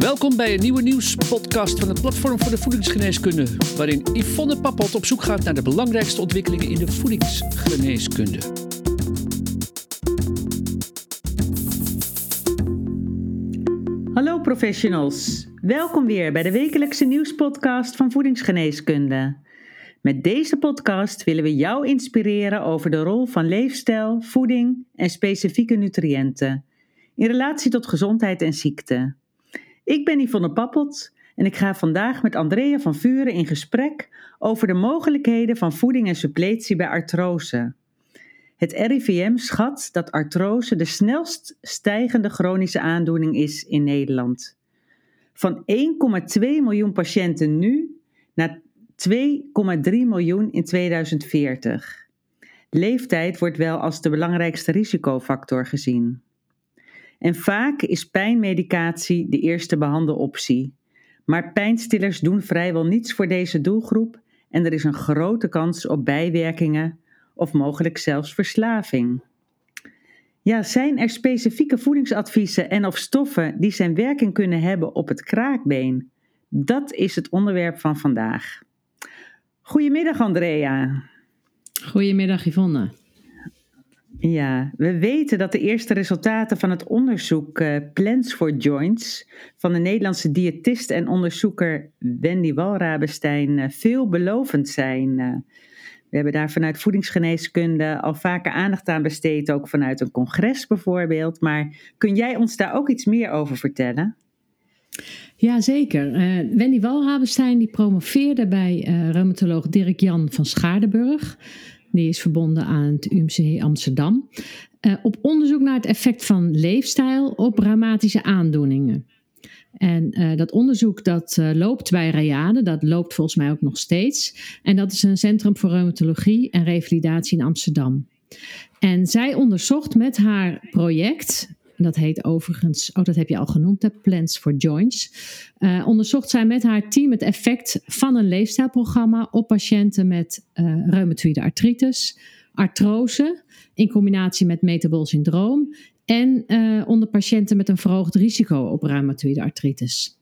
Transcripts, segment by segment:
Welkom bij een nieuwe nieuwspodcast van het Platform voor de Voedingsgeneeskunde, waarin Yvonne Pappot op zoek gaat naar de belangrijkste ontwikkelingen in de voedingsgeneeskunde. Hallo professionals, welkom weer bij de wekelijkse nieuwspodcast van Voedingsgeneeskunde. Met deze podcast willen we jou inspireren over de rol van leefstijl, voeding en specifieke nutriënten in relatie tot gezondheid en ziekte. Ik ben Yvonne Pappelt en ik ga vandaag met Andrea van Vuren in gesprek over de mogelijkheden van voeding en suppletie bij artrose. Het RIVM schat dat artrose de snelst stijgende chronische aandoening is in Nederland. Van 1,2 miljoen patiënten nu naar 2,3 miljoen in 2040. Leeftijd wordt wel als de belangrijkste risicofactor gezien. En vaak is pijnmedicatie de eerste behandeloptie. Maar pijnstillers doen vrijwel niets voor deze doelgroep en er is een grote kans op bijwerkingen of mogelijk zelfs verslaving. Ja, zijn er specifieke voedingsadviezen en of stoffen die zijn werking kunnen hebben op het kraakbeen? Dat is het onderwerp van vandaag. Goedemiddag Andrea. Goedemiddag Yvonne. Ja, we weten dat de eerste resultaten van het onderzoek uh, Plans for Joints van de Nederlandse diëtist en onderzoeker Wendy Walrabenstein uh, veelbelovend zijn. Uh, we hebben daar vanuit voedingsgeneeskunde al vaker aandacht aan besteed, ook vanuit een congres bijvoorbeeld. Maar kun jij ons daar ook iets meer over vertellen? Jazeker. Uh, Wendy Walrabenstein die promoveerde bij reumatoloog Dirk Jan van Schaardenburg. Die is verbonden aan het UMC Amsterdam. Uh, op onderzoek naar het effect van leefstijl op rheumatische aandoeningen. En uh, dat onderzoek dat uh, loopt bij Rayade, dat loopt volgens mij ook nog steeds. En dat is een centrum voor reumatologie en revalidatie in Amsterdam. En zij onderzocht met haar project dat heet overigens, oh dat heb je al genoemd, de Plans for Joints, uh, onderzocht zij met haar team het effect van een leefstijlprogramma op patiënten met uh, reumatoïde artritis, artrose, in combinatie met metabol syndroom en uh, onder patiënten met een verhoogd risico op reumatoïde artritis.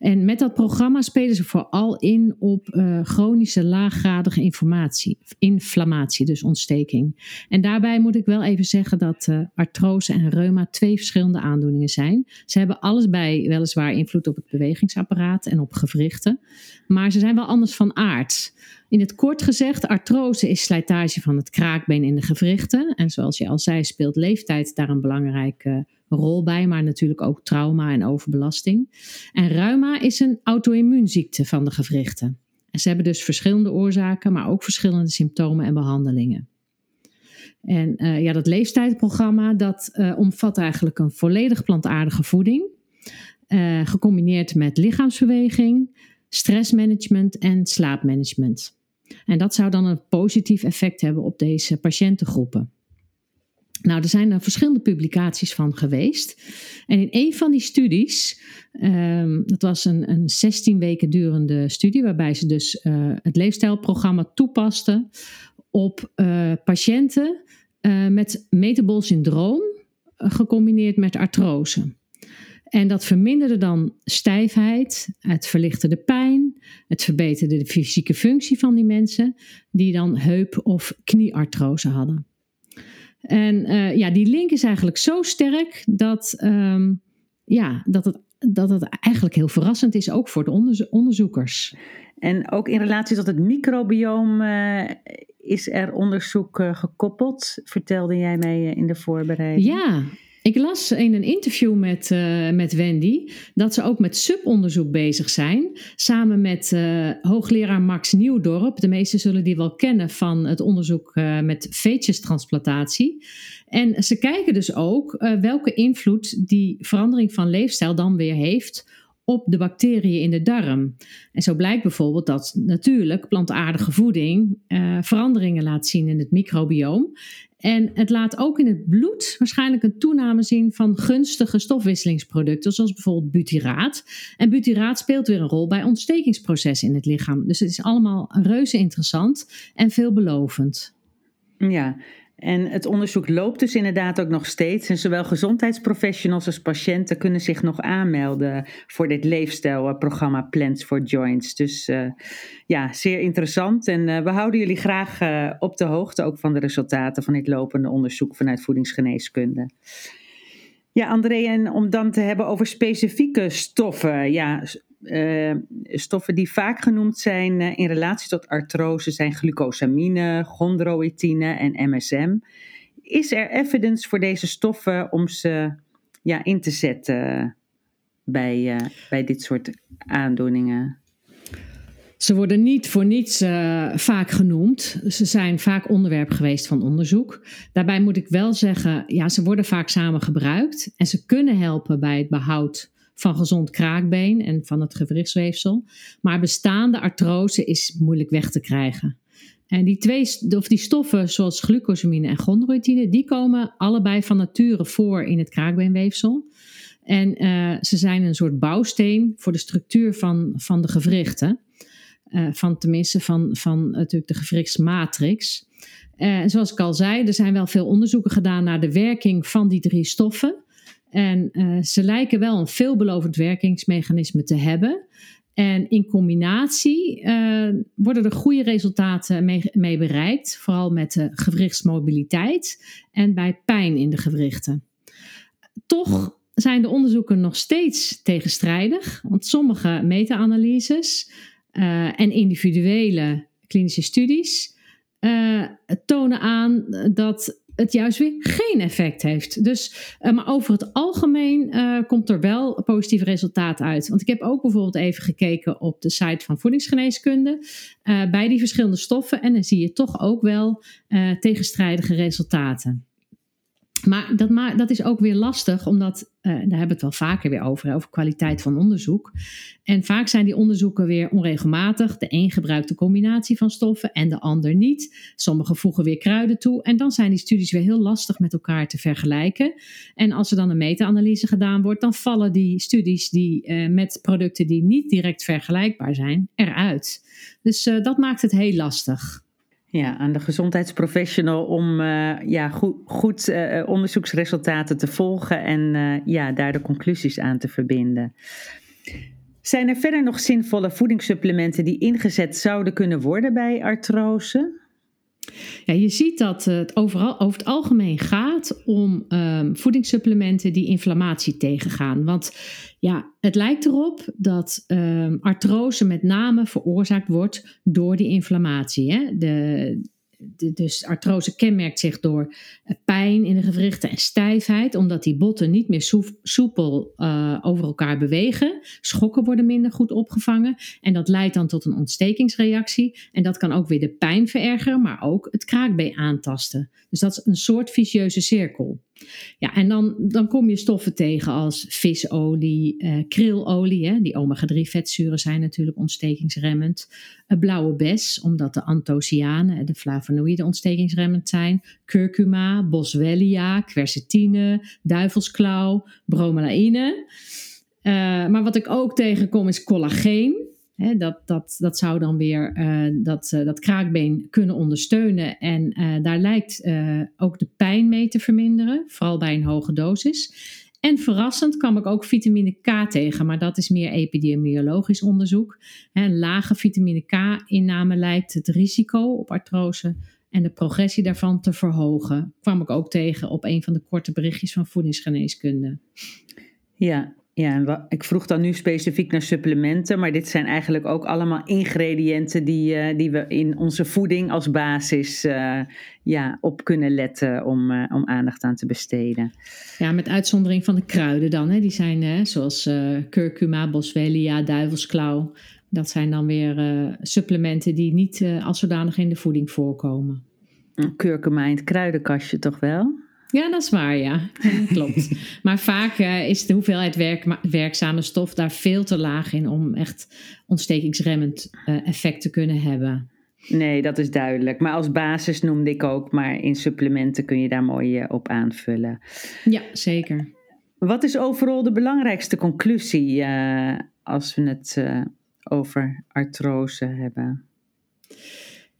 En met dat programma spelen ze vooral in op uh, chronische laaggradige informatie, inflammatie, dus ontsteking. En daarbij moet ik wel even zeggen dat uh, artrose en reuma twee verschillende aandoeningen zijn. Ze hebben allebei weliswaar invloed op het bewegingsapparaat en op gewrichten, maar ze zijn wel anders van aard. In het kort gezegd, artrose is slijtage van het kraakbeen in de gewrichten. En zoals je al zei, speelt leeftijd daar een belangrijke rol bij, maar natuurlijk ook trauma en overbelasting. En reuma is een auto-immuunziekte van de gewrichten. En ze hebben dus verschillende oorzaken, maar ook verschillende symptomen en behandelingen. En uh, ja, dat leeftijdprogramma dat uh, omvat eigenlijk een volledig plantaardige voeding, uh, gecombineerd met lichaamsbeweging, stressmanagement en slaapmanagement. En dat zou dan een positief effect hebben op deze patiëntengroepen. Nou, er zijn er verschillende publicaties van geweest. En in een van die studies, um, dat was een, een 16 weken durende studie, waarbij ze dus uh, het leefstijlprogramma toepasten op uh, patiënten uh, met metabol syndroom, gecombineerd met artrose. En dat verminderde dan stijfheid, het verlichtte de pijn, het verbeterde de fysieke functie van die mensen die dan heup- of knieartrose hadden. En uh, ja, die link is eigenlijk zo sterk dat, um, ja, dat, het, dat het eigenlijk heel verrassend is, ook voor de onderzo onderzoekers. En ook in relatie tot het microbioom uh, is er onderzoek uh, gekoppeld, vertelde jij mij in de voorbereiding. Ja, ik las in een interview met, uh, met Wendy dat ze ook met subonderzoek bezig zijn. Samen met uh, hoogleraar Max Nieuwdorp. De meesten zullen die wel kennen van het onderzoek uh, met veetjestransplantatie. En ze kijken dus ook welke invloed die verandering van leefstijl dan weer heeft op de bacteriën in de darm. En zo blijkt bijvoorbeeld dat natuurlijk plantaardige voeding uh, veranderingen laat zien in het microbioom. En het laat ook in het bloed waarschijnlijk een toename zien van gunstige stofwisselingsproducten, zoals bijvoorbeeld butyraat. En butyraat speelt weer een rol bij ontstekingsprocessen in het lichaam. Dus het is allemaal reuze interessant en veelbelovend. Ja, En het onderzoek loopt dus inderdaad ook nog steeds. En zowel gezondheidsprofessionals als patiënten kunnen zich nog aanmelden voor dit leefstijlprogramma Plans for Joints. Dus uh, ja, zeer interessant. En uh, we houden jullie graag uh, op de hoogte ook van de resultaten van dit lopende onderzoek vanuit voedingsgeneeskunde. Ja, André, en om dan te hebben over specifieke stoffen. Ja, uh, stoffen die vaak genoemd zijn uh, in relatie tot artrose zijn glucosamine, chondroïtine en MSM. Is er evidence voor deze stoffen om ze ja, in te zetten bij, uh, bij dit soort aandoeningen? Ze worden niet voor niets vaak genoemd. Ze zijn vaak onderwerp geweest van onderzoek. Daarbij moet ik wel zeggen, ja, ze worden vaak samen gebruikt en ze kunnen helpen bij het behoud van gezond kraakbeen en van het gewrichtsweefsel. Maar bestaande artrose is moeilijk weg te krijgen. En die twee of die stoffen, zoals glucosamine en chondroïtine, die komen allebei van nature voor in het kraakbeenweefsel. En uh, ze zijn een soort bouwsteen voor de structuur van, van de gewrichten. Uh, van tenminste van, van natuurlijk de gewrichtsmatrix. Uh, en zoals ik al zei, er zijn wel veel onderzoeken gedaan naar de werking van die drie stoffen. En uh, ze lijken wel een veelbelovend werkingsmechanisme te hebben. En in combinatie uh, worden er goede resultaten mee, mee, bereikt, vooral met de gewrichtsmobiliteit en bij pijn in de gewrichten. Toch zijn de onderzoeken nog steeds tegenstrijdig, want sommige meta-analyses uh, en individuele klinische studies tonen aan dat het juist weer geen effect heeft. Dus, uh, maar over het algemeen uh, komt er wel positieve resultaat uit. Want ik heb ook bijvoorbeeld even gekeken op de site van voedingsgeneeskunde uh, bij die verschillende stoffen en dan zie je toch ook wel tegenstrijdige resultaten. Maar dat, ma dat is ook weer lastig, omdat, uh, daar hebben we het wel vaker weer over, over kwaliteit van onderzoek. En vaak zijn die onderzoeken weer onregelmatig. De een gebruikt de combinatie van stoffen en de ander niet. Sommigen voegen weer kruiden toe. En dan zijn die studies weer heel lastig met elkaar te vergelijken. En als er dan een meta-analyse gedaan wordt, dan vallen die studies die, uh, met producten die niet direct vergelijkbaar zijn, eruit. Dus uh, dat maakt het heel lastig. Ja, aan de gezondheidsprofessional om uh, ja, goed, goed uh, onderzoeksresultaten te volgen en ja, daar de conclusies aan te verbinden. Zijn er verder nog zinvolle voedingssupplementen die ingezet zouden kunnen worden bij artrose? Ja, je ziet dat het overal, over het algemeen gaat om um, voedingssupplementen die inflammatie tegengaan. Want ja, het lijkt erop dat um, artrose met name veroorzaakt wordt door die inflammatie. Hè? De, dus artrose kenmerkt zich door eh, pijn in de gewrichten en stijfheid, omdat die botten niet meer soepel uh, over elkaar bewegen. Schokken worden minder goed opgevangen en dat leidt dan tot een ontstekingsreactie. En dat kan ook weer de pijn verergeren, maar ook het kraakbeen aantasten. Dus dat is een soort vicieuze cirkel. Ja, en dan, dan kom je stoffen tegen als visolie, eh, krilolie. Hè, die omega-3 vetzuren zijn natuurlijk ontstekingsremmend. Een blauwe bes, omdat de anthocyanen, de flavonoïden ontstekingsremmend zijn. Curcuma, boswellia, quercetine, duivelsklauw, bromelaïne. Uh, maar wat ik ook tegenkom is collageen dat, dat, dat zou dan weer uh, dat, uh, dat kraakbeen kunnen ondersteunen. En uh, daar lijkt ook de pijn mee te verminderen, vooral bij een hoge dosis. En verrassend kwam ik ook vitamine K tegen, maar dat is meer epidemiologisch onderzoek. Een lage vitamine K-inname lijkt het risico op artrose en de progressie daarvan te verhogen. Kwam ik ook tegen op een van de korte berichtjes van voedingsgeneeskunde. Ja, ja, en ik vroeg dan nu specifiek naar supplementen, maar dit zijn eigenlijk ook allemaal ingrediënten die, uh, die we in onze voeding als basis uh, ja, op kunnen letten om, uh, om aandacht aan te besteden. Ja, met uitzondering van de kruiden dan. Hè. Die zijn hè, zoals curcuma, boswellia, duivelsklauw. Dat zijn dan weer supplementen die niet als zodanig in de voeding voorkomen. Curcuma in het kruidenkastje toch wel? Ja, dat is waar, ja. Klopt. maar vaak uh, is de hoeveelheid werk, werkzame stof daar veel te laag in om echt ontstekingsremmend uh, effect te kunnen hebben. Nee, dat is duidelijk. Maar als basis noemde ik ook, maar in supplementen kun je daar mooi uh, op aanvullen. Ja, zeker. Wat is overal de belangrijkste conclusie als we het over artrose hebben?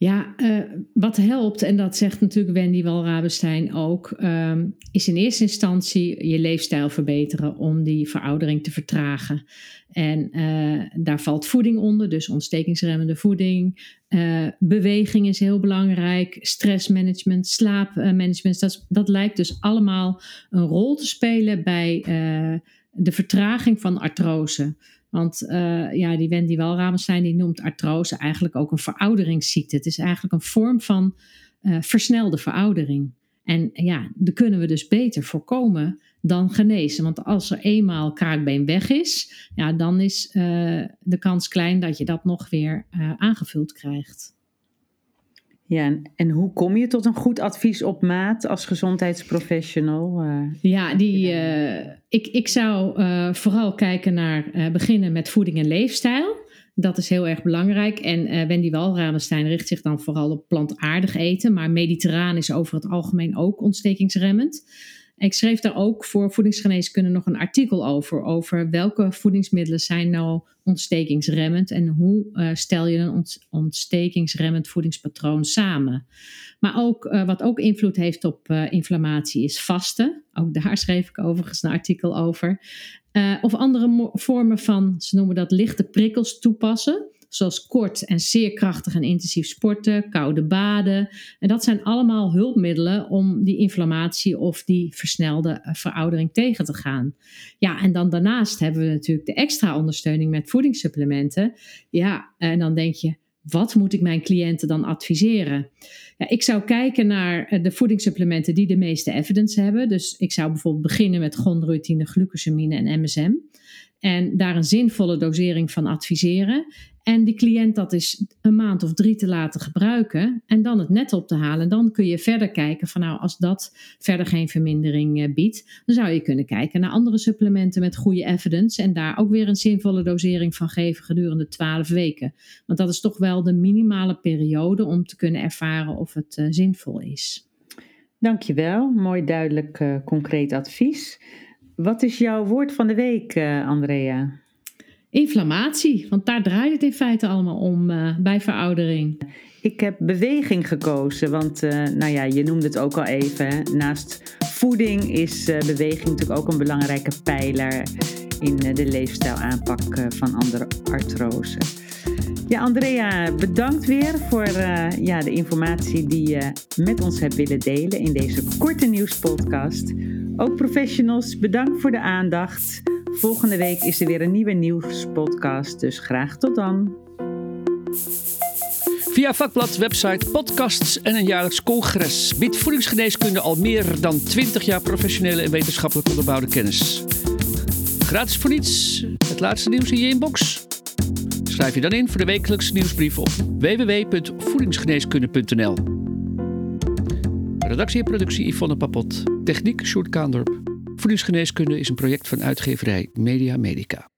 Ja, uh, wat helpt, en dat zegt natuurlijk Wendy Walrabenstein ook, um, is in eerste instantie je leefstijl verbeteren om die veroudering te vertragen. En uh, daar valt voeding onder, dus ontstekingsremmende voeding. Uh, beweging is heel belangrijk, stressmanagement, slaapmanagement. Dat, dat lijkt dus allemaal een rol te spelen bij de vertraging van artrose. Want uh, ja, die Wendy Walramenstein die noemt artrose eigenlijk ook een verouderingsziekte. Het is eigenlijk een vorm van uh, versnelde veroudering. En ja, dat kunnen we dus beter voorkomen dan genezen. Want als er eenmaal kraakbeen weg is, ja, dan is uh, de kans klein dat je dat nog weer aangevuld krijgt. Ja, en, hoe kom je tot een goed advies op maat als gezondheidsprofessional? Uh, ja, die, uh, ik, ik zou uh, vooral kijken naar beginnen met voeding en leefstijl. Dat is heel erg belangrijk. En Wendy Walramenstein richt zich dan vooral op plantaardig eten. Maar mediterraan is over het algemeen ook ontstekingsremmend. Ik schreef daar ook voor voedingsgeneeskunde nog een artikel over. Over welke voedingsmiddelen zijn nou ontstekingsremmend en hoe uh, stel je een ontstekingsremmend voedingspatroon samen. Maar ook uh, wat ook invloed heeft op uh, inflammatie is vasten. Ook daar schreef ik overigens een artikel over. of andere vormen van, ze noemen dat lichte prikkels toepassen zoals kort en zeer krachtig en intensief sporten, koude baden. En dat zijn allemaal hulpmiddelen om die inflammatie of die versnelde eh, veroudering tegen te gaan. Ja, en dan daarnaast hebben we natuurlijk de extra ondersteuning met voedingssupplementen. Ja, en dan denk je, wat moet ik mijn cliënten dan adviseren? Ja, ik zou kijken naar eh, de voedingssupplementen die de meeste evidence hebben. Dus ik zou bijvoorbeeld beginnen met chondroïtine, glucosamine en MSM. En daar een zinvolle dosering van adviseren. En die cliënt dat is een maand of drie te laten gebruiken. En dan het net op te halen. Dan kun je verder kijken van nou, als dat verder geen vermindering eh, biedt. Dan zou je kunnen kijken naar andere supplementen met goede evidence. En daar ook weer een zinvolle dosering van geven gedurende 12 weken. Want dat is toch wel de minimale periode om te kunnen ervaren of het uh, zinvol is. Dankjewel. Mooi duidelijk uh, concreet advies. Wat is jouw woord van de week, uh, Andrea? Inflammatie, want daar draait het in feite allemaal om uh, bij veroudering. Ik heb beweging gekozen, want uh, nou ja, je noemde het ook al even. Hè? Naast voeding is beweging natuurlijk ook een belangrijke pijler in de leefstijlaanpak van andere artrose. Ja, Andrea, bedankt weer voor uh, ja, de informatie die je met ons hebt willen delen in deze korte nieuwspodcast. Ook professionals, bedankt voor de aandacht. Volgende week is er weer een nieuwe nieuwspodcast, dus graag tot dan. Via vakblad, website, podcasts en een jaarlijks congres biedt voedingsgeneeskunde al meer dan 20 jaar professionele en wetenschappelijk onderbouwde kennis. Gratis voor niets, het laatste nieuws in je inbox. Schrijf je dan in voor de wekelijkse nieuwsbrief op www.voedingsgeneeskunde.nl. Redactie en productie Yvonne Papot. Techniek Sjoerd Kaandorp. Voedingsgeneeskunde is een project van uitgeverij Media Medica.